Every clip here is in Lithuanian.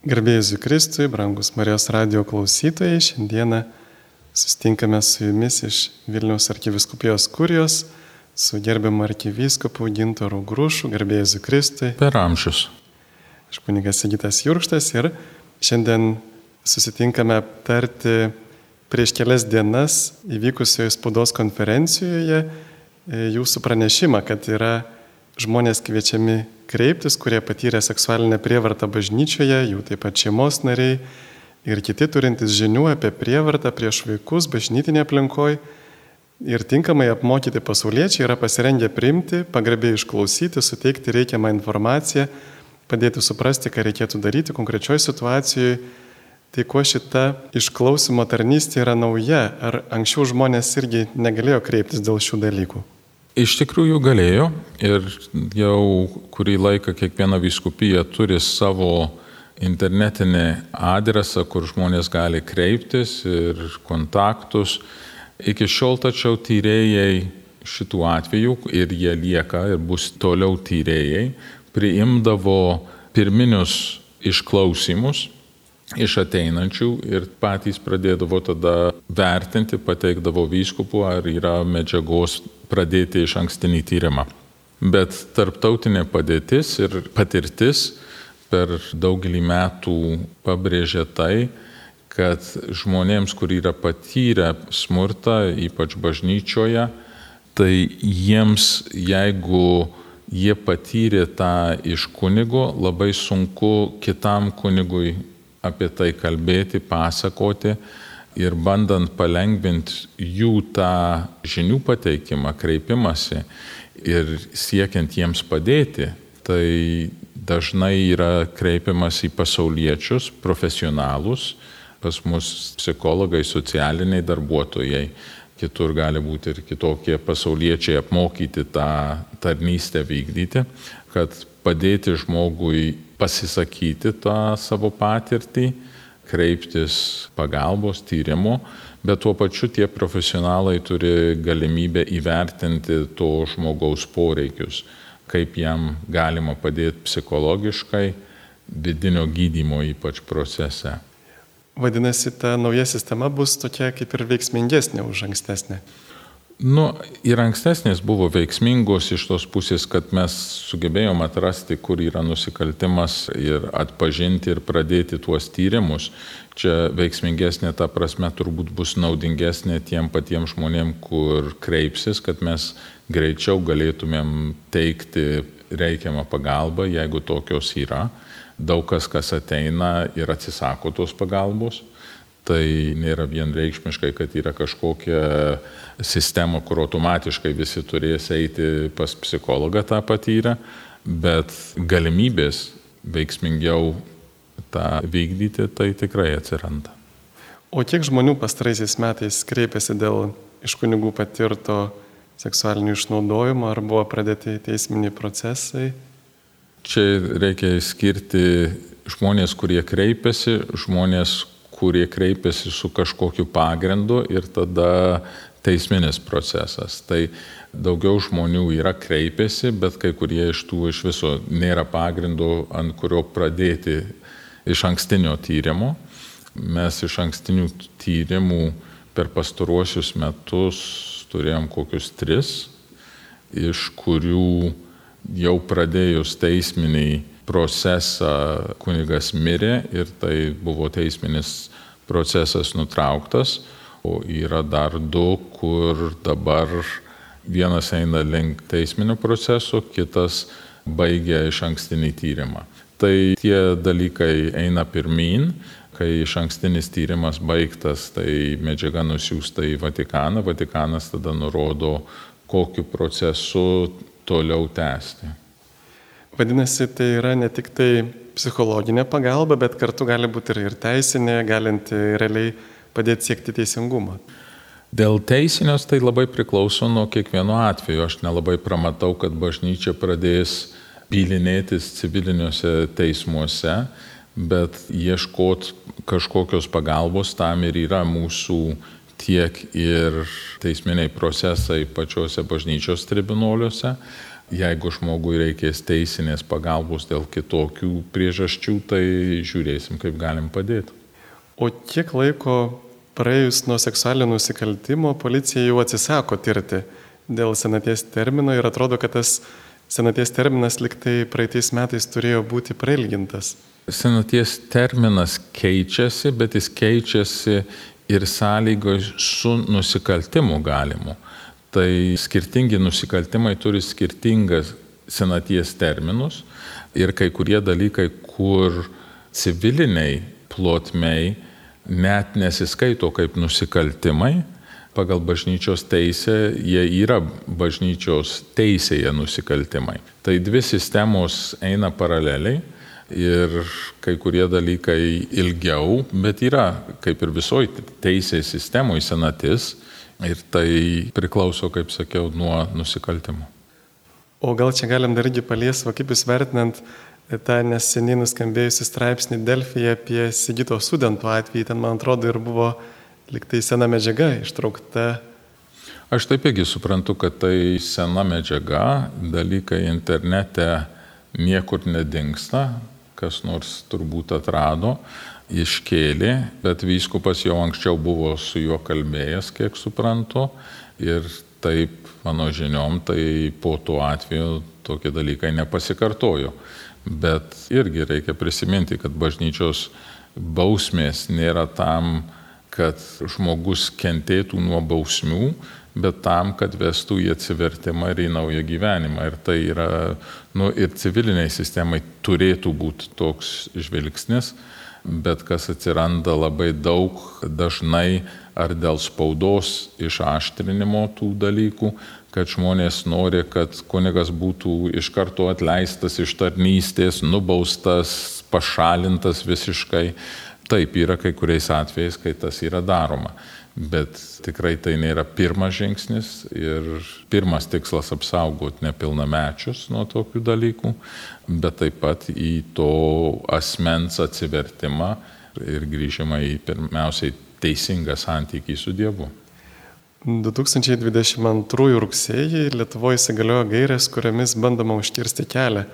Garbėjus Kristui, brangus Marijos radio klausytojai, šiandieną sustinkame su jumis iš Vilniaus arkiviskupijos kurijos, su gerbiamu arkivyskupu Gintoru Grušu, garbėjus Kristui. Per amžius. Aš kunigas Sigitas Jurkštas ir šiandien susitinkame aptarti prieš kelias dienas įvykusioje spaudos konferencijoje e, jūsų pranešimą, kad yra žmonės kviečiami kreiptis, kurie patyrė seksualinę prievartą bažnyčioje, jų taip pat šeimos nariai ir kiti turintys žinių apie prievartą prieš vaikus bažnytinėje aplinkoje ir tinkamai apmokyti pasauliečiai yra pasirengę priimti, pagarbiai išklausyti, suteikti reikiamą informaciją, padėti suprasti, ką reikėtų daryti konkrečioje situacijoje. Tai kuo šita išklausimo tarnystė yra nauja, ar anksčiau žmonės irgi negalėjo kreiptis dėl šių dalykų? Iš tikrųjų galėjo ir jau kurį laiką kiekviena viskupija turi savo internetinį adresą, kur žmonės gali kreiptis ir kontaktus. Iki šiol tačiau tyrėjai šitų atvejų ir jie lieka ir bus toliau tyrėjai, priimdavo pirminius išklausimus iš ateinančių ir patys pradėdavo tada vertinti, pateikdavo vyskupų, ar yra medžiagos pradėti iš ankstinį tyrimą. Bet tarptautinė padėtis ir patirtis per daugelį metų pabrėžia tai, kad žmonėms, kur yra patyrę smurtą, ypač bažnyčioje, tai jiems, jeigu jie patyrė tą iš kunigo, labai sunku kitam kunigui apie tai kalbėti, pasakoti ir bandant palengvinti jų tą žinių pateikimą, kreipimąsi ir siekiant jiems padėti, tai dažnai yra kreipiamas į pasauliečius, profesionalus, pas mus psichologai, socialiniai darbuotojai, kitur gali būti ir kitokie pasauliečiai apmokyti tą tarnystę vykdyti, kad padėti žmogui pasisakyti tą savo patirtį, kreiptis pagalbos, tyrimo, bet tuo pačiu tie profesionalai turi galimybę įvertinti to žmogaus poreikius, kaip jam galima padėti psichologiškai, vidinio gydymo ypač procese. Vadinasi, ta nauja sistema bus tokia kaip ir veiksmingesnė už ankstesnę. Nu, ir ankstesnės buvo veiksmingos iš tos pusės, kad mes sugebėjom atrasti, kur yra nusikaltimas ir atpažinti ir pradėti tuos tyrimus. Čia veiksmingesnė ta prasme turbūt bus naudingesnė tiem patiems žmonėm, kur kreipsis, kad mes greičiau galėtumėm teikti reikiamą pagalbą, jeigu tokios yra. Daug kas, kas ateina ir atsisako tos pagalbos tai nėra vienreikšmiškai, kad yra kažkokia sistema, kur automatiškai visi turės eiti pas psichologą tą patyrę, bet galimybės veiksmingiau tą vykdyti, tai tikrai atsiranda. O kiek žmonių pastaraisiais metais kreipėsi dėl iš kunigų patirto seksualinio išnaudojimo ar buvo pradėti teisminiai procesai? Čia reikia skirti žmonės, kurie kreipiasi, žmonės, kurie kreipiasi su kažkokiu pagrindu ir tada teisminis procesas. Tai daugiau žmonių yra kreipėsi, bet kai kurie iš tų iš viso nėra pagrindo, ant kurio pradėti iš ankstinio tyrimo. Mes iš ankstinių tyrimų per pastaruosius metus turėjom kokius tris, iš kurių jau pradėjus teisminiai procesą kunigas mirė ir tai buvo teisminis procesas nutrauktas, o yra dar du, kur dabar vienas eina link teisminio proceso, kitas baigia iš ankstinį tyrimą. Tai tie dalykai eina pirmin, kai iš ankstinis tyrimas baigtas, tai medžiaga nusiųsta į Vatikaną, Vatikanas tada nurodo, kokiu procesu toliau tęsti. Vadinasi, tai yra ne tik tai psichologinė pagalba, bet kartu gali būti ir, teisinė, galinti realiai padėti siekti teisingumą. Dėl teisinės tai labai priklauso nuo kiekvieno atveju. Aš nelabai pramatau, kad bažnyčia pradės bylinėtis civiliniuose teismuose, bet ieškot kažkokios pagalbos tam ir yra mūsų tiek ir teisminiai procesai pačiuose bažnyčios tribunoliuose, Jeigu žmogui reikės teisinės pagalbos dėl kitokių priežasčių, tai žiūrėsim, kaip galim padėti. O kiek laiko praėjus nuo seksualinio nusikaltimo policija jau atsisako tirti dėl senaties termino ir atrodo, kad tas senaties terminas liktai praeitais metais turėjo būti prailgintas. Senaties terminas keičiasi, bet jis keičiasi ir sąlygos su nusikaltimu galimu. Tai skirtingi nusikaltimai turi skirtingas senaties terminus ir kai kurie dalykai, kur civiliniai plotmei net nesiskaito kaip nusikaltimai, pagal bažnyčios teisę jie yra bažnyčios teisėje nusikaltimai. Tai dvi sistemos eina paraleliai ir kai kurie dalykai ilgiau, bet yra, kaip ir visoji teisės sistemoje, senatis ir tai priklauso, kaip sakiau, nuo nusikaltimų. O gal čia galim dar irgi palies, va kaip jūs vertinant tą neseniai nuskambėjusi straipsnį Delfyje apie Sigito studentų atvejį, ten man atrodo ir buvo liktai sena medžiaga ištraukta. Aš taip irgi suprantu, kad tai sena medžiaga, dalykai internete niekur nedingsta, kas nors turbūt atrado, iškėlė, bet vyskupas jau anksčiau buvo su juo kalbėjęs, kiek suprantu. Ir taip, mano žiniom, tai po tuo atveju tokie dalykai nepasikartojo. Bet irgi reikia prisiminti, kad bažnyčios bausmės nėra tam, kad žmogus kentėtų nuo bausmių, bet tam, kad vestų į atsivertimą ir į naują gyvenimą. Ir tai yra, nu, ir civiliniai sistemai turėtų būti toks žvilgsnis, bet kas atsiranda labai daug, dažnai ar dėl spaudos išaštrinimo tų dalykų, kad žmonės nori, kad kunigas būtų iš karto atleistas iš tarnystės, nubaustas, pašalintas visiškai. Taip yra kai kuriais atvejais, kai tas yra daroma. Bet tikrai tai nėra pirmas žingsnis ir pirmas tikslas apsaugoti nepilnamečius nuo tokių dalykų, bet taip pat į to asmens atsivertimą ir grįžimą į pirmiausiai teisingą santykį su Dievu. 2022 rugsėjį Lietuvoje įsigaliojo gairės, kuriamis bandoma užkirsti kelią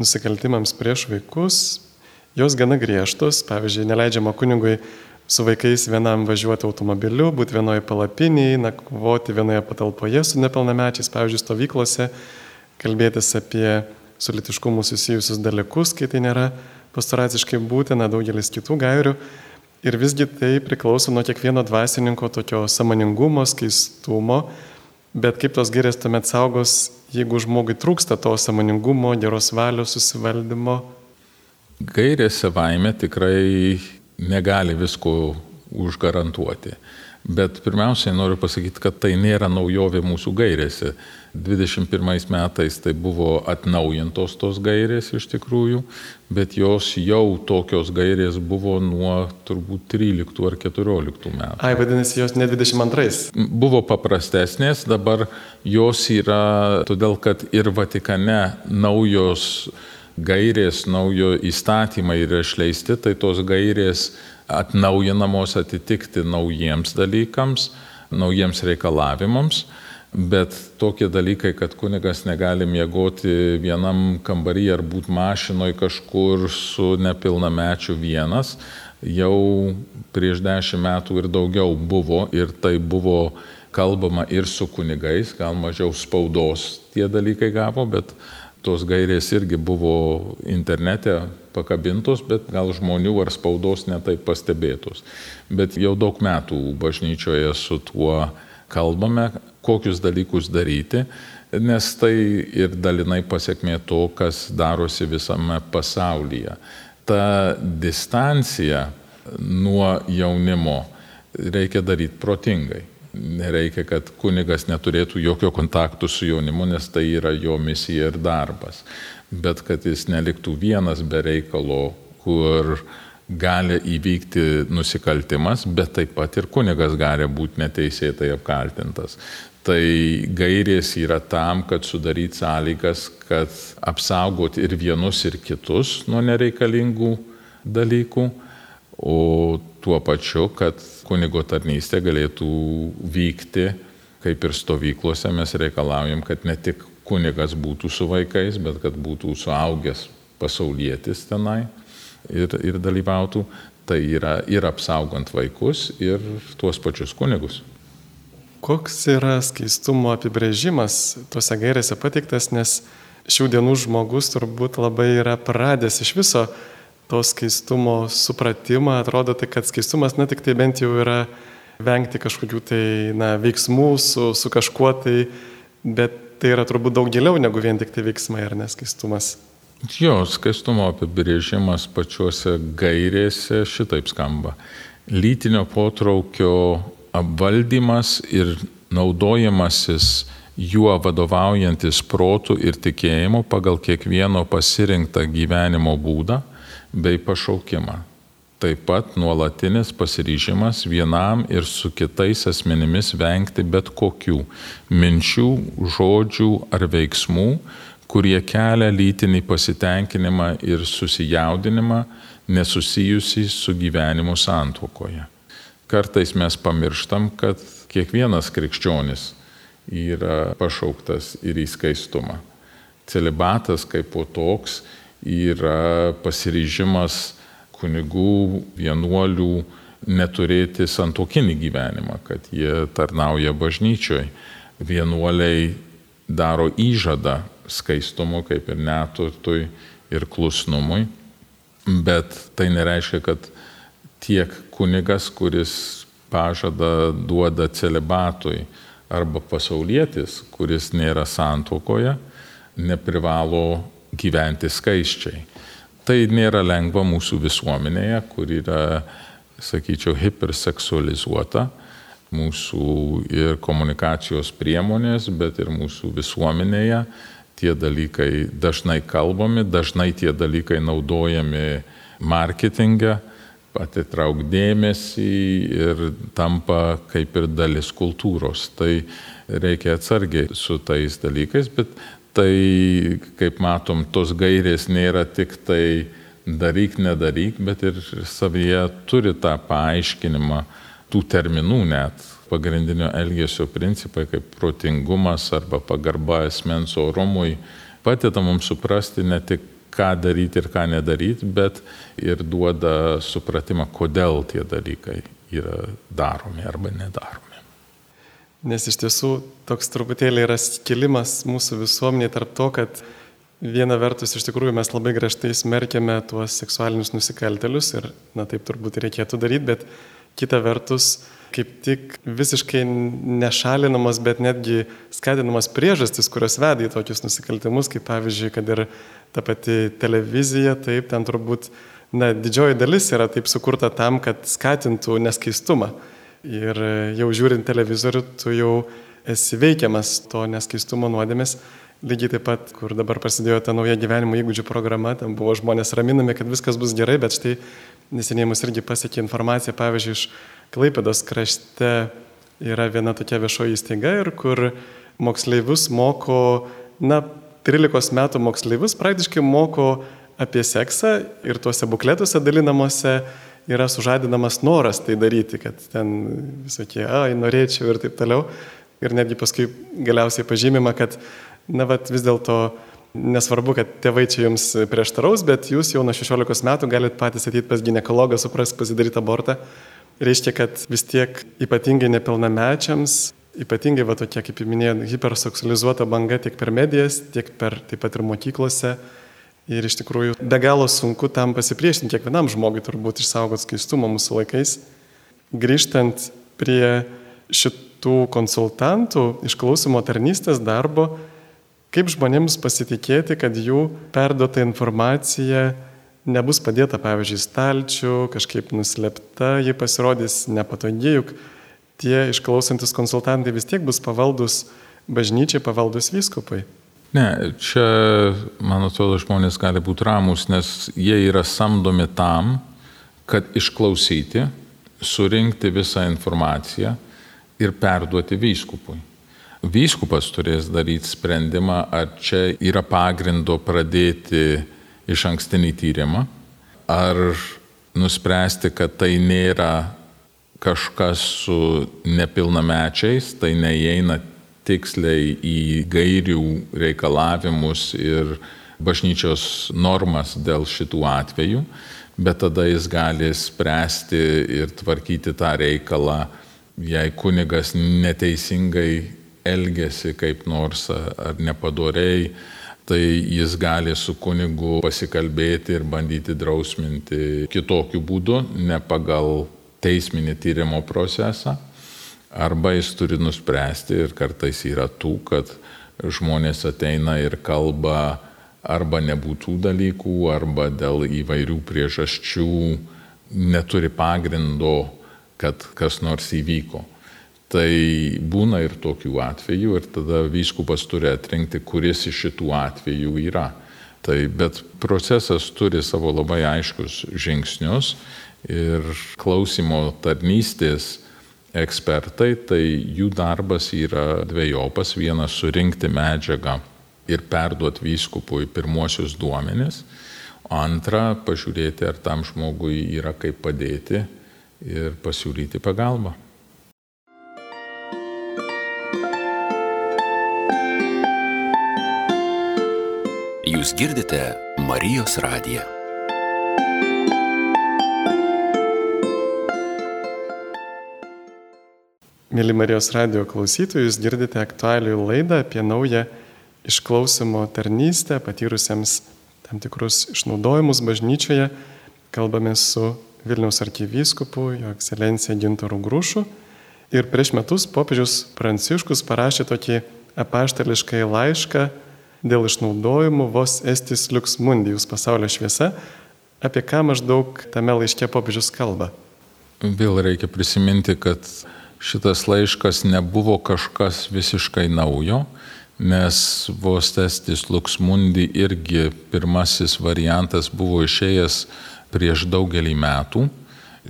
nusikaltimams prieš vaikus. Jos gana griežtos, pavyzdžiui, neleidžiama kunigui su vaikais vienam važiuoti automobiliu, būti vienoje palapinėje, nakvoti vienoje patalpoje su nepilnamečiais, pavyzdžiui, stovyklose, kalbėtis apie su litiškumu susijusius dalykus, kai tai nėra pastoraciškai būtina, daugelis kitų gairių. Ir visgi tai priklauso nuo kiekvieno dvasininko tokio samoningumo, skaistumo, bet kaip tos gairės tuomet saugos, jeigu žmogui trūksta to samoningumo, geros valios, susivaldymo. Gairės savaime tikrai negali visko užgarantuoti. Bet pirmiausiai noriu pasakyti, kad tai nėra naujovė mūsų gairėse. 21 metais tai buvo atnaujintos tos gairės iš tikrųjų, bet jos jau tokios gairės buvo nuo turbūt 13 ar 14 metų. Ai, vadinasi, jos ne 22. Buvo paprastesnės, dabar jos yra todėl, kad ir Vatikane naujos gairės, naujo įstatymai yra išleisti, tai tos gairės atnaujinamos atitikti naujiems dalykams, naujiems reikalavimams. Bet tokie dalykai, kad kunigas negali miegoti vienam kambarį ar būti mašinoje kažkur su nepilnamečiu vienas, jau prieš dešimt metų ir daugiau buvo ir tai buvo kalbama ir su kunigais, gal mažiau spaudos tie dalykai gavo, bet tos gairės irgi buvo internete pakabintos, bet gal žmonių ar spaudos netai pastebėtos. Bet jau daug metų bažnyčioje su tuo kalbame, kokius dalykus daryti, nes tai ir dalinai pasiekmė to, kas darosi visame pasaulyje. Ta distancija nuo jaunimo reikia daryti protingai. Nereikia, kad kunigas neturėtų jokio kontaktų su jaunimu, nes tai yra jo misija ir darbas. Bet kad jis neliktų vienas be reikalo, kur gali įvykti nusikaltimas, bet taip pat ir kunigas gali būti neteisėtai apkaltintas. Tai gairės yra tam, kad sudaryti sąlygas, kad apsaugoti ir vienus, ir kitus nuo nereikalingų dalykų o tuo pačiu, kad kunigo tarnystė galėtų vykti, kaip ir stovyklose mes reikalaujam, kad ne tik kunigas būtų su vaikais, bet kad būtų suaugęs pasaulietis tenai ir, ir dalyvautų. Tai yra ir apsaugant vaikus, ir tuos pačius kunigus. Koks yra skaistumo apibrėžimas tuose gairėse pateiktas, nes šių dienų žmogus turbūt labai yra pradęs iš viso to skaistumo supratimą. Atrodo, tai kad skaistumas, na tik tai bent jau yra vengti kažkokių tai na, veiksmų su, su kažkuo tai, bet tai yra turbūt daug giliau negu vien tik tai veiksmai ar neskaistumas. Jo, skaistumo apibrėžimas pačiuose gairėse šitaip skamba. Lytinio potraukio apvaldymas ir naudojimasis juo vadovaujantis protų ir tikėjimu pagal kiekvieno pasirinktą gyvenimo būdą bei pašaukimą. Taip pat nuolatinis pasiryžimas vienam ir su kitais asmenimis vengti bet kokių minčių, žodžių ar veiksmų, kurie kelia lytinį pasitenkinimą ir susijaudinimą nesusijusi su gyvenimu santuokoje. Kartais mes pamirštam, kad kiekvienas krikščionis yra pašauktas ir į skaistumą. Celibatas kaip po toks yra pasiryžimas kunigų, vienuolių neturėti santokinį gyvenimą, kad jie tarnauja bažnyčioj. Vienuoliai daro įžadą skaistumu, kaip ir neturtui ir klusnumui, bet tai nereiškia, kad tiek kunigas, kuris pažadą duoda celibatui, arba pasaulietis, kuris nėra santokoje, neprivalo gyventi skaiščiai. Tai nėra lengva mūsų visuomenėje, kur yra, sakyčiau, hiperseksualizuota mūsų ir komunikacijos priemonės, bet ir mūsų visuomenėje. Tie dalykai dažnai kalbami, dažnai tie dalykai naudojami marketinge, atitrauk dėmesį ir tampa kaip ir dalis kultūros. Tai reikia atsargiai su tais dalykais, bet tai, kaip matom, tos gairės nėra tik tai daryk, nedaryk, bet ir savyje turi tą paaiškinimą tų terminų net pagrindinio elgesio principai kaip protingumas arba pagarba asmens orumui padeda mums suprasti ne tik ką daryti ir ką nedaryti, bet ir duoda supratimą, kodėl tie dalykai yra daromi arba nedaromi. Nes iš tiesų toks truputėlį yra skilimas mūsų visuomenėje tarp to, kad viena vertus iš tikrųjų mes labai griežtai smerkiame tuos seksualinius nusikaltelius ir, na taip turbūt reikėtų daryti, bet kita vertus kaip tik visiškai nešalinamas, bet netgi skatinamas priežastis, kurios veda į tokius nusikaltimus, kaip pavyzdžiui, kad ir ta pati televizija, taip, ten turbūt, na, didžioji dalis yra taip sukurta tam, kad skatintų neskaistumą. Ir jau žiūrint televizorių, tu jau esi veikiamas to neskaistumo nuodėmės. Lygiai taip pat, kur dabar prasidėjo ta nauja gyvenimo įgūdžių programa, ten buvo žmonės raminami, kad viskas bus gerai, bet štai neseniai mus irgi pasiekė informacija, pavyzdžiui, iš Klaipėdos krašte yra viena tokia viešoji įstaiga ir kur moksleivius moko, na, 13 metų moksleivius praktiškai moko apie seksą ir tuose bukletuose dalinamuose yra sužadinamas noras tai daryti, kad ten visokie, ai, norėčiau ir taip toliau. Ir netgi paskui galiausiai pažymima, kad, na, vat, vis dėlto nesvarbu, kad tėvai čia jums prieštaraus, bet jūs jau nuo 16 metų galite patys ateiti pas gynekologą, suprask, pasidaryti abortą. Reiškia, kad vis tiek ypatingai nepilnamečiams ypatingai va tokia, kaip minėjau, hiperseksualizuota banga tiek per medijas, tiek per taip pat ir mokyklose. Ir iš tikrųjų be galo sunku tam pasipriešinti kiekvienam žmogui turbūt išsaugoti skaistumą mūsų laikais. Grįžtant prie šitų konsultantų išklausimo tarnystės darbo, kaip žmonėms pasitikėti, kad jų perduota informacija nebus padėta, pavyzdžiui, stalčių, kažkaip nuslėpta, ji pasirodys nepatogiai, juk tie išklausantis konsultantai vis tiek bus pavaldus bažnyčiai, pavaldus vyskupui. Ne, čia, man atrodo, žmonės gali būti ramus, nes jie yra samdomi tam, kad išklausyti, surinkti visą informaciją ir perduoti vyskupui. Vyskupas turės daryti sprendimą, ar čia yra pagrindo pradėti iš ankstinį tyrimą, ar nuspręsti, kad tai nėra kažkas su nepilnamečiais, tai neįeina tiksliai į gairių reikalavimus ir bažnyčios normas dėl šitų atvejų, bet tada jis gali spręsti ir tvarkyti tą reikalą, jei kunigas neteisingai elgesi kaip nors ar nepadoriai, tai jis gali su kunigu pasikalbėti ir bandyti drausminti kitokiu būdu, ne pagal teisminį tyrimo procesą. Arba jis turi nuspręsti ir kartais yra tų, kad žmonės ateina ir kalba arba nebūtų dalykų, arba dėl įvairių priežasčių neturi pagrindo, kad kas nors įvyko. Tai būna ir tokių atvejų ir tada vyskupas turi atrinkti, kuris iš šitų atvejų yra. Tai, bet procesas turi savo labai aiškus žingsnius ir klausimo tarnystės ekspertai, tai jų darbas yra dviejopas. Vienas surinkti medžiagą ir perduoti vyskupui pirmuosius duomenis. Antra, pažiūrėti, ar tam žmogui yra kaip padėti ir pasiūlyti pagalbą. Jūs girdite Marijos radiją. Mėly Marijos radio klausytojus, girdite aktualių laidą apie naują išklausimo tarnystę patyrusiems tam tikrus išnaudojimus bažnyčioje. Kalbame su Vilniaus arkivyskupu, jo ekscelencija Gintoru Grūšu. Ir prieš metus popiežius Pranciškus parašė tokį apaštališkai laišką dėl išnaudojimų vos estis liuks mundijus pasaulio šviesa, apie ką maždaug tame laiške popiežius kalba. Vėl reikia prisiminti, kad šitas laiškas nebuvo kažkas visiškai naujo, nes vos testis Luxmundi irgi pirmasis variantas buvo išėjęs prieš daugelį metų.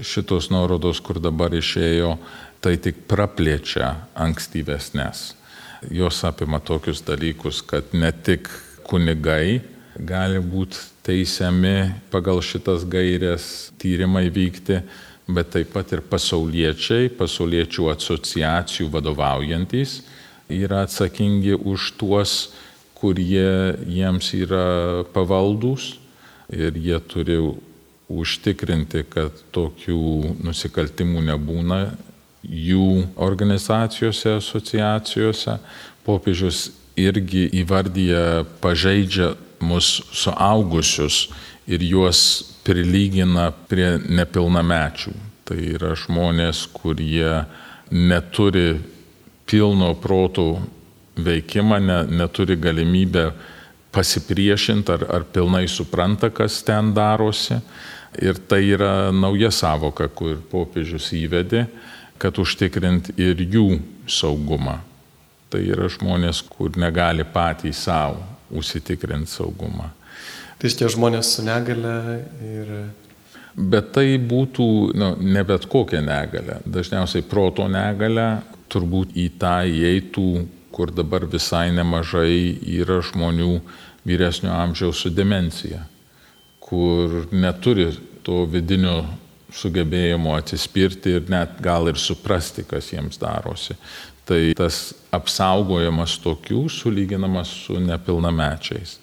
Šitos nuorodos, kur dabar išėjo, tai tik praplečia ankstyvesnės. Jos apima tokius dalykus, kad ne tik kunigai gali būti teisiami pagal šitas gairias tyrimai vykti, bet taip pat ir pasauliečiai, pasauliečių asociacijų vadovaujantis yra atsakingi už tuos, kurie jiems yra pavaldus ir jie turi užtikrinti, kad tokių nusikaltimų nebūna jų organizacijose, asociacijose. Popiežius irgi įvardyja pažeidžia mus suaugusius ir juos prilygina prie nepilnamečių. Tai yra žmonės, kurie neturi pilno proto veikimą, ne, neturi galimybę pasipriešinti ar, ar pilnai supranta, kas ten darosi. Ir tai yra nauja savoka, kur popiežius įvedė, kad užtikrint ir jų saugumą. Tai yra žmonės, kur negali patys savo užsitikrinti saugumą. Tai šitie žmonės su negale ir Bet tai būtų nu, ne bet kokia negalė. Dažniausiai proto negalė, turbūt į tą įeitų, kur dabar visai nemažai yra žmonių vyresnio amžiaus su demencija, kur neturi to vidinio sugebėjimo atsispirti ir net gal ir suprasti, kas jiems darosi. Tai tas apsaugojimas tokių sulyginamas su nepilnamečiais.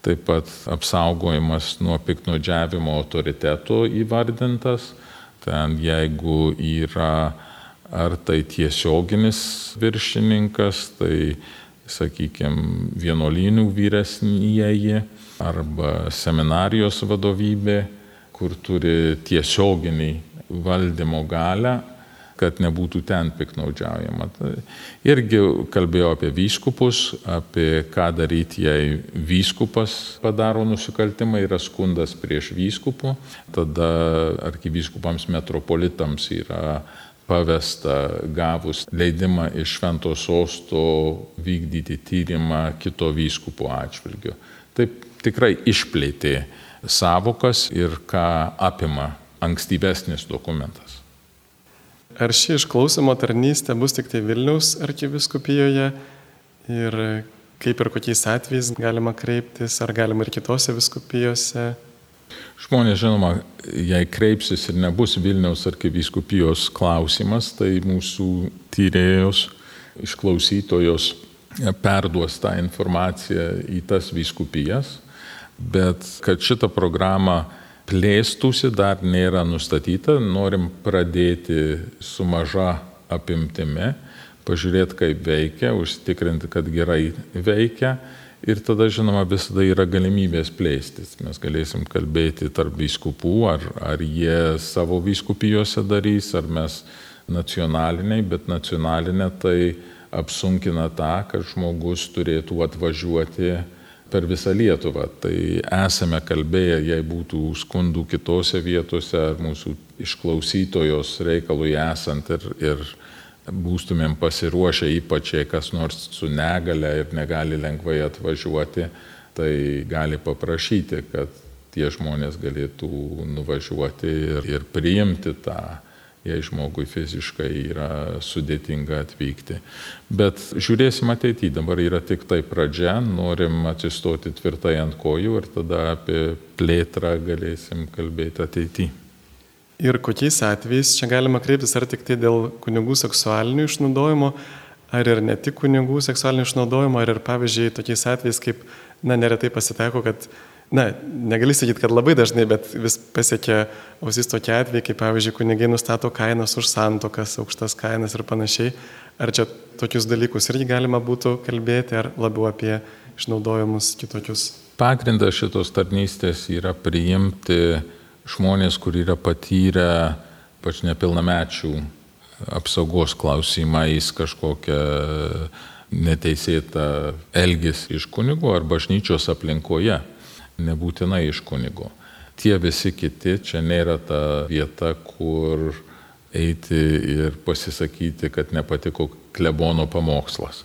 Taip pat apsaugojimas nuo piknaudžiavimo autoriteto įvardintas. Ten jeigu yra ar tai tiesioginis viršininkas, tai, sakykime, vienuolynų vyresnįjį arba seminarijos vadovybė, kur turi tiesioginį valdymo galę, kad nebūtų ten piknaudžiaujama. Tai irgi kalbėjau apie vyskupus, apie ką daryti, jei vyskupas padaro nusikaltimą, yra skundas prieš vyskupų, tada arkivyskupams metropolitams yra pavesta gavus leidimą iš švento sosto vykdyti tyrimą kito vyskupo atžvilgiu. Taip tikrai išplėtė savokas ir ką apima ankstyvesnis dokumentas. Ar ši išklausimo tarnystė bus tik tai Vilniaus arkiviskupijoje ir kaip ir kokiais atvejais galima kreiptis, ar galima ir kitose viskupijose? Žmonės, žinoma, jei kreipsis ir nebus Vilniaus arkivyskupijos klausimas, tai mūsų tyrėjos išklausytojos perduos tą informaciją į tas vyskupijas, bet kad šitą programą plėstųsi dar nėra nustatyta, norim pradėti su maža apimtimi, pažiūrėti, kaip veikia, užtikrinti, kad gerai veikia ir tada, žinoma, visada yra galimybės plėstis. Mes galėsim kalbėti tarp vyskupų, ar, ar jie savo vyskupijose darys, ar mes nacionaliniai, bet nacionalinė tai apsunkina tą, kad žmogus turėtų atvažiuoti per visą Lietuvą. Tai esame kalbėję, jei būtų skundų kitose vietose ar mūsų išklausytojos reikalui esant ir, ir būstumėm pasiruošę, ypač jei kas nors su negale ir negali lengvai atvažiuoti, tai gali paprašyti, kad tie žmonės galėtų nuvažiuoti ir, ir priimti tą jei žmogui fiziškai yra sudėtinga atvykti. Bet žiūrėsim ateityje, dabar yra tik tai pradžia, norim atsistoti tvirtai ant kojų ir tada apie plėtrą galėsim kalbėti ateityje. Ir kokiais atvejais čia galima kreiptis, ar tik tai dėl kunigų seksualinio išnaudojimo, ar ir ne tik kunigų seksualinio išnaudojimo, ar ir pavyzdžiui tokiais atvejais, kaip, na, neretai pasitaiko, kad na, negali sakyti, kad labai dažnai, bet vis pasiekia ausis tokie atvejai, kai pavyzdžiui, kunigai nustato kainas už santokas, aukštas kainas ir panašiai. Ar čia tokius dalykus irgi galima būtų kalbėti, ar labiau apie išnaudojimus kitokius? Pagrindas šitos tarnystės yra priimti žmonės, kur yra patyrę pač nepilnamečių apsaugos klausimais kažkokią neteisėtą elgesį iš kunigų ar bažnyčios aplinkoje nebūtinai iš kunigo. Tie visi kiti čia nėra ta vieta, kur eiti ir pasisakyti, kad nepatiko klebono pamokslas.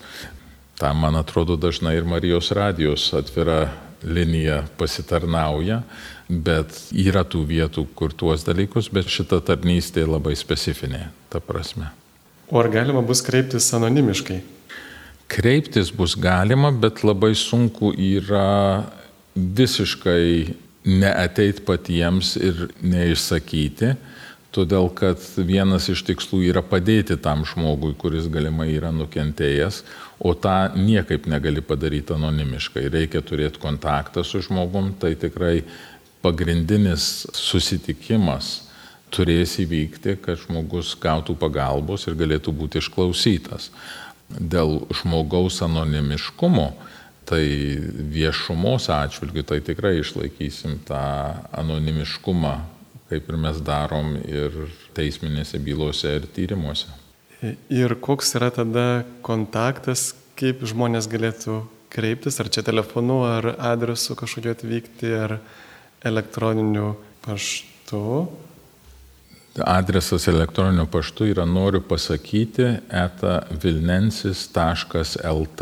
Ta, man atrodo, dažnai ir Marijos radijos atvira linija pasitarnauja, bet yra tų vietų, kur tuos dalykus, bet šita tarnystė labai specifinė, ta prasme. O ar galima bus kreiptis anonimiškai? Kreiptis bus galima, bet labai sunku yra visiškai neateit patiems ir neišsakyti, todėl kad vienas iš tikslų yra padėti tam žmogui, kuris galimai yra nukentėjęs, o tą niekaip negali padaryti anonimiškai. Reikia turėti kontaktą su žmogum, tai tikrai pagrindinis susitikimas turės įvykti, kad žmogus gautų pagalbos ir galėtų būti išklausytas. Dėl žmogaus anonimiškumo Tai viešumos atžvilgių tai tikrai išlaikysim tą anonimiškumą, kaip ir mes darom ir teisminėse bylose ir tyrimuose. Ir koks yra tada kontaktas, kaip žmonės galėtų kreiptis, ar čia telefonu, ar adresu kažkokiu atvykti, ar elektroniniu paštu? Adresas elektroniniu paštu yra noriu pasakyti eta vilnensis.lt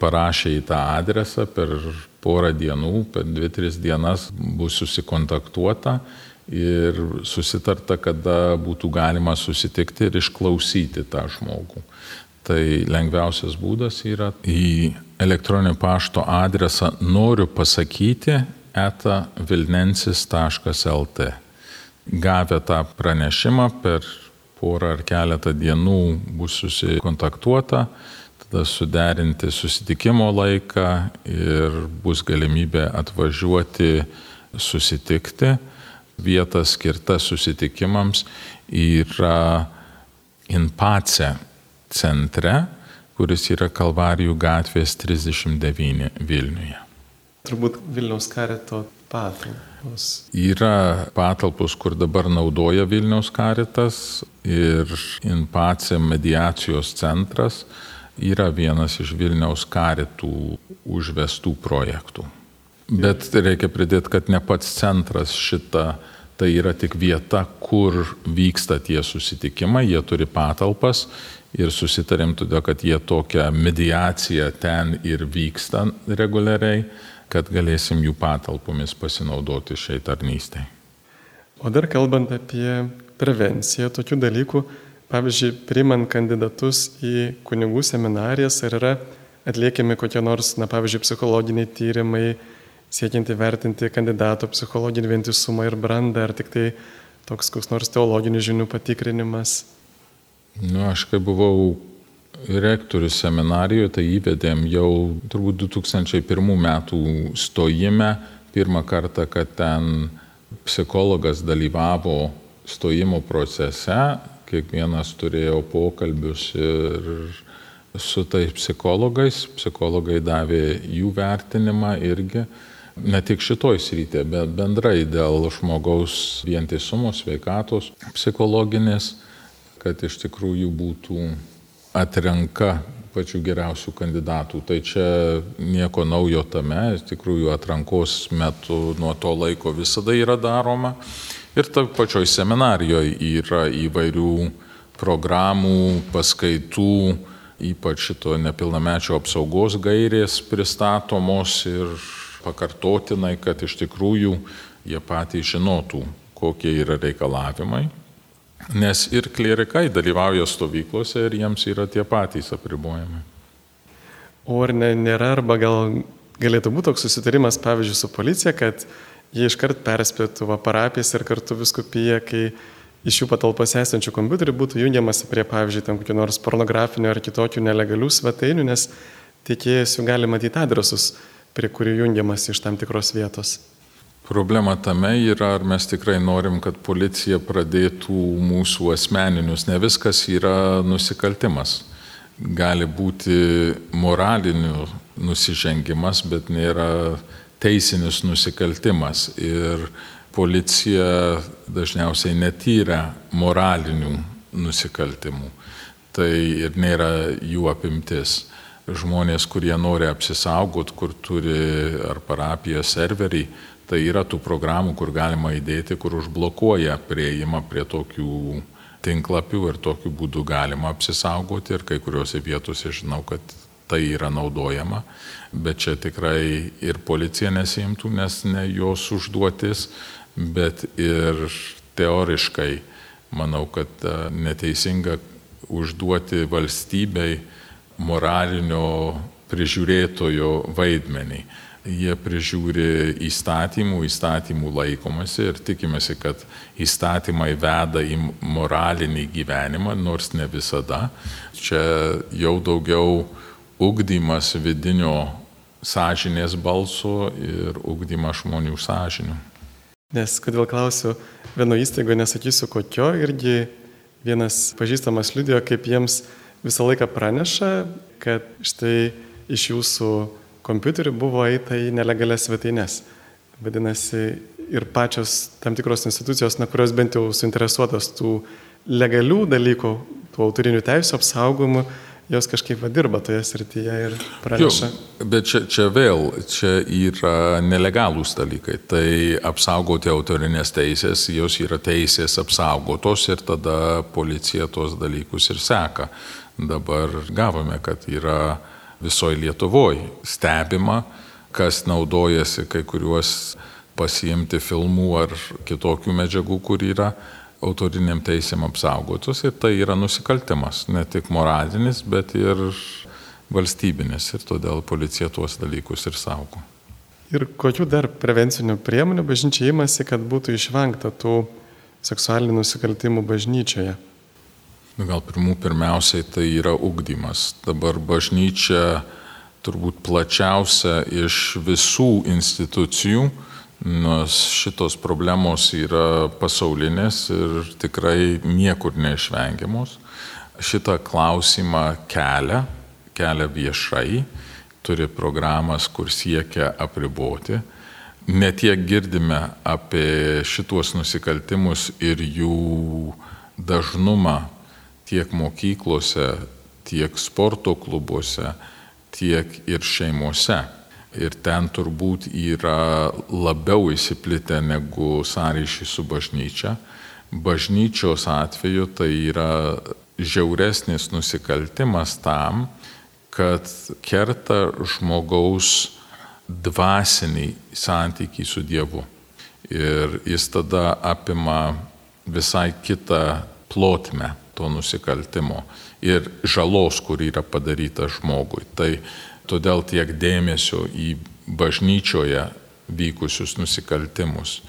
parašė į tą adresą per porą dienų, per dvi, tris dienas bus susikontaktuota ir susitarta, kada būtų galima susitikti ir išklausyti tą žmogų. Tai lengviausias būdas yra į elektroninio pašto adresą noriu pasakyti eta vilnensis.lt. Gavę tą pranešimą per porą ar keletą dienų bus susikontaktuota tada suderinti susitikimo laiką ir bus galimybė atvažiuoti susitikti. Vieta skirta susitikimams yra Inpace centre, kuris yra Kalvarijų gatvės 39 Vilniuje. Turbūt Vilniaus karito patalpos. Yra patalpos, kur dabar naudoja Vilniaus karitas ir Inpace mediacijos centras yra vienas iš Vilniaus karitų užvestų projektų. Bet reikia pridėti, kad ne pats centras šitą, tai yra tik vieta, kur vyksta tie susitikimai, jie turi patalpas ir susitarėm todėl, kad jie tokią mediaciją ten ir vyksta reguliariai, kad galėsim jų patalpomis pasinaudoti šiai tarnystėje. O dar kalbant apie prevenciją tokių dalykų, Pavyzdžiui, priimant kandidatus į kunigų seminarijas, ar yra atliekami kokie nors, na, pavyzdžiui, psichologiniai tyrimai, siekiant įvertinti kandidato psichologinį vientisumą ir brandą, ar tik tai toks koks nors teologinių žinių patikrinimas? Nu, aš kai buvau rektorius seminarijoje, tai įvedėm jau turbūt 2001 metų stojime, pirmą kartą, kad ten psichologas dalyvavo stojimo procese, kiekvienas turėjo pokalbius ir su tais psichologais, psichologai davė jų vertinimą irgi, ne tik šitoj srityje, bet bendrai dėl žmogaus vientisumo, sveikatos, psichologinės, kad iš tikrųjų būtų atrenka pačių geriausių kandidatų. Tai čia nieko naujo tame, iš tikrųjų atrankos metu nuo to laiko visada yra daroma. Ir ta pačioj seminarijoje yra įvairių programų, paskaitų, ypač šito nepilnamečio apsaugos gairės pristatomos ir pakartotinai, kad iš tikrųjų jie patys žinotų, kokie yra reikalavimai. Nes ir klerikai dalyvauja stovyklose ir jiems yra tie patys apribojimai. O ar ne, nėra, arba gal galėtų būti toks susitarimas, pavyzdžiui, su policija, kad jie iškart perspėtų va, parapijas ir kartu viskupiją, kai iš jų patalpose esančių kompiuterių būtų jungiamasi prie, pavyzdžiui, tam kokių nors pornografinių ar kitokių nelegalių svetainių, nes tiekėjas jų gali matyti adresus, prie kurių jungiamasi iš tam tikros vietos. Problema tame yra, ar mes tikrai norim, kad policija pradėtų mūsų asmeninius. Ne viskas yra nusikaltimas. Gali būti moralinių nusižengimas, bet nėra teisinis nusikaltimas. Ir policija dažniausiai netyria moralinių nusikaltimų. Tai ir nėra jų apimtis. Žmonės, kurie nori apsisaugot, kur turi ar parapiją serverį, tai yra tų programų, kur galima įdėti, kur užblokuoja prieimą prie tokių tinklapių ir tokiu būdu galima apsisaugoti ir kai kuriuose vietose žinau, kad tai yra naudojama, bet čia tikrai ir policija nesimtų, nes ne jos užduotis, bet ir teoriškai manau, kad e, neteisinga užduoti valstybei moralinio prižiūrėtojo vaidmenį. Jie prižiūri įstatymų, įstatymų laikomasi ir tikimasi, kad įstatymai veda į moralinį gyvenimą, nors ne visada. Čia jau daugiau ugdymas vidinio sąžinės balso ir ugdymas žmonių sąžinių. Nes kodėl klausiu, vieno įstaigo nesakysiu kokio, irgi vienas pažįstamas liudijo, kaip jiems visą laiką praneša, kad štai iš jūsų kompiuterių buvo eita į nelegalias svetaines. Vadinasi, ir pačios tam tikros institucijos, na, kurios bent jau suinteresuotos tų legalių dalykų, tų autorinių teisų apsaugomų, jos kažkaip dirba toje srityje ir praneša. Jo, bet čia, čia vėl, čia yra nelegalūs dalykai. Tai apsaugoti autorinės teisės, jos yra teisės apsaugotos ir tada policija tos dalykus ir seka. Dabar gavome, kad yra visoje Lietuvoje stebima, kas naudojasi kai kuriuos pasiimti filmų ar kitokių medžiagų, kur yra autoriniam teisėm apsaugotus ir tai yra nusikaltimas, ne tik moralinis, bet ir valstybinis ir todėl policija tuos dalykus ir saugo. Ir kokių dar prevencinių priemonių bažnyčia įmasi, kad būtų išvengta tų seksualinių nusikaltimų bažnyčioje? Nu, gal pirmų pirmiausiai tai yra ugdymas. Dabar bažnyčia turbūt plačiausia iš visų institucijų Nors šitos problemos yra pasaulinės ir tikrai niekur neišvengiamos. Šitą klausimą kelia, kelia viešai, turi programas, kur siekia apriboti. Netiek girdime apie šituos nusikaltimus ir jų dažnumą tiek mokyklose, tiek sporto klubuose, tiek ir šeimose ir ten turbūt yra labiau įsiplitę negu sąryšį su bažnyčia. Bažnyčios atveju tai yra žiauresnis nusikaltimas tam, kad kerta žmogaus dvasinį santykį su Dievu. Ir jis tada apima visai kitą plotmę to nusikaltimo ir žalos, kur yra padaryta žmogui. Tai todėl tiek dėmesio į bažnyčioje vykusius nusikaltimus.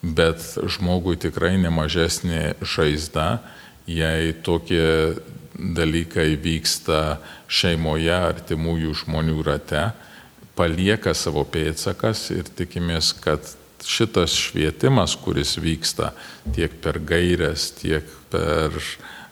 Bet žmogui tikrai nemažesnė žaizda, jei tokie dalykai vyksta šeimoje, artimųjų žmonių rate, palieka savo pėtsakas ir tikimės, kad šitas švietimas, kuris vyksta tiek per gairias, tiek per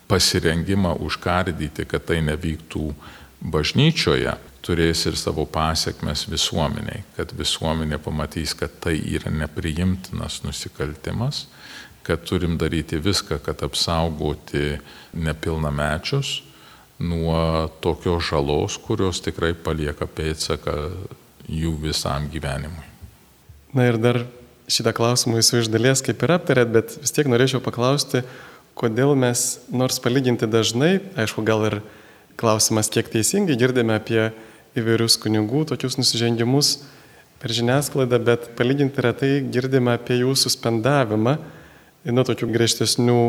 pasirengimą užkardyti, kad tai nevyktų bažnyčioje, turės ir savo pasiekmes visuomeniai, kad visuomenė pamatys, kad tai yra nepriimtinas nusikaltimas, kad turim daryti viską, kad apsaugoti nepilnamečius nuo tokios žalos, kurios tikrai palieka pėdsaką jų visam gyvenimui. Na ir dar šitą klausimą jūs iš dalies kaip ir aptarėt, bet vis tiek norėčiau paklausti, kodėl mes, nors palyginti dažnai, aišku, gal ir klausimas kiek teisingai, girdime apie įvairius kunigų tokius nusižengimus per žiniasklaidą, bet palyginti retai girdime apie jų suspendavimą, nuo tokių griežtesnių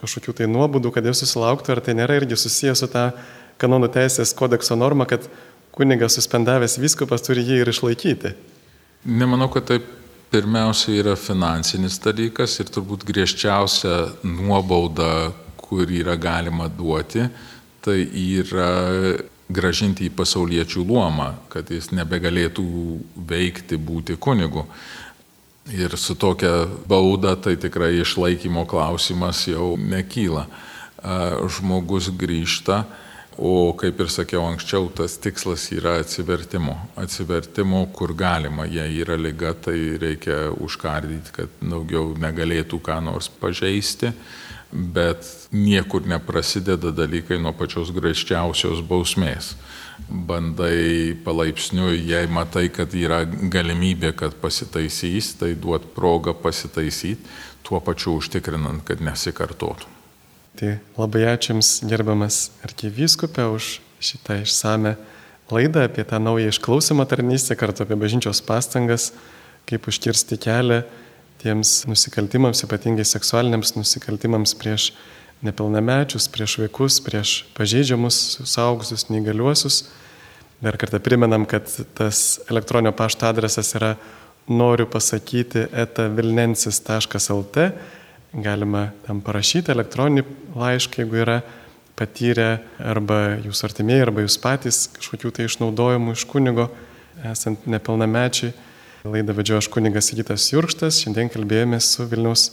kažkokių tai nuobodų, kad jie susilauktų, ar tai nėra irgi susijęs su ta kanonų teisės kodekso norma, kad kunigas suspendavęs viskupas turi jį ir išlaikyti. Nemanau, kad taip pirmiausia yra finansinis dalykas ir turbūt griežčiausia nuobauda, kur yra galima duoti, tai yra gražinti į pasauliečių luomą, kad jis nebegalėtų veikti, būti kunigu. Ir su tokia bauda tai tikrai išlaikymo klausimas jau nekyla. Žmogus grįžta, o kaip ir sakiau anksčiau, tas tikslas yra atsivertimo. Atsivertimo, kur galima. Jei yra lyga, tai reikia užkardyti, kad daugiau negalėtų ką nors pažeisti bet niekur neprasideda dalykai nuo pačios graiščiausios bausmės. Bandai palaipsniui, jei matai, kad yra galimybė, kad pasitaisys, tai duot progą pasitaisyti, tuo pačiu užtikrinant, kad nesikartotų. Tai labai ačiū Jums, gerbiamas arkivyskupė, už šitą išsame laidą apie tą naują išklausimą tarnystę, kartu apie bažnyčios pastangas, kaip užkirsti kelią tiems nusikaltimams, ypatingai seksualiniams nusikaltimams prieš nepilnamečius, prieš vaikus, prieš pažeidžiamus, suaugusius, neįgaliuosius. Dar kartą primenam, kad tas elektroninio pašto adresas yra noriu pasakyti etavilnensis.lt. Galima tam parašyti elektroninį laišką, jeigu yra patyrę arba jūs artimieji, arba jūs patys kažkokių tai išnaudojimų iš kunigo, esant nepilnamečiai. Laidą vedžioju aš kunigas Gytas Jurkštas, šiandien kalbėjome su Vilniaus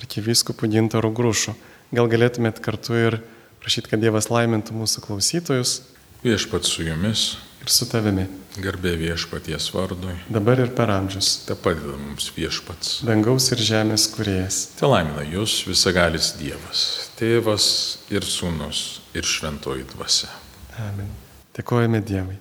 arkivyskupu Gintaru Grušu. Gal galėtumėt kartu ir prašyti, kad Dievas laimintų mūsų klausytojus. Viešpat su jumis. Ir su tavimi. Garbė viešpaties vardui. Dabar ir per amžius. Te padeda mums viešpats. Dangaus ir žemės kuriejas. Te laimina jūs visagalis Dievas. Tėvas ir sūnus ir šventoji dvasia. Amen. Dėkojame Dievui.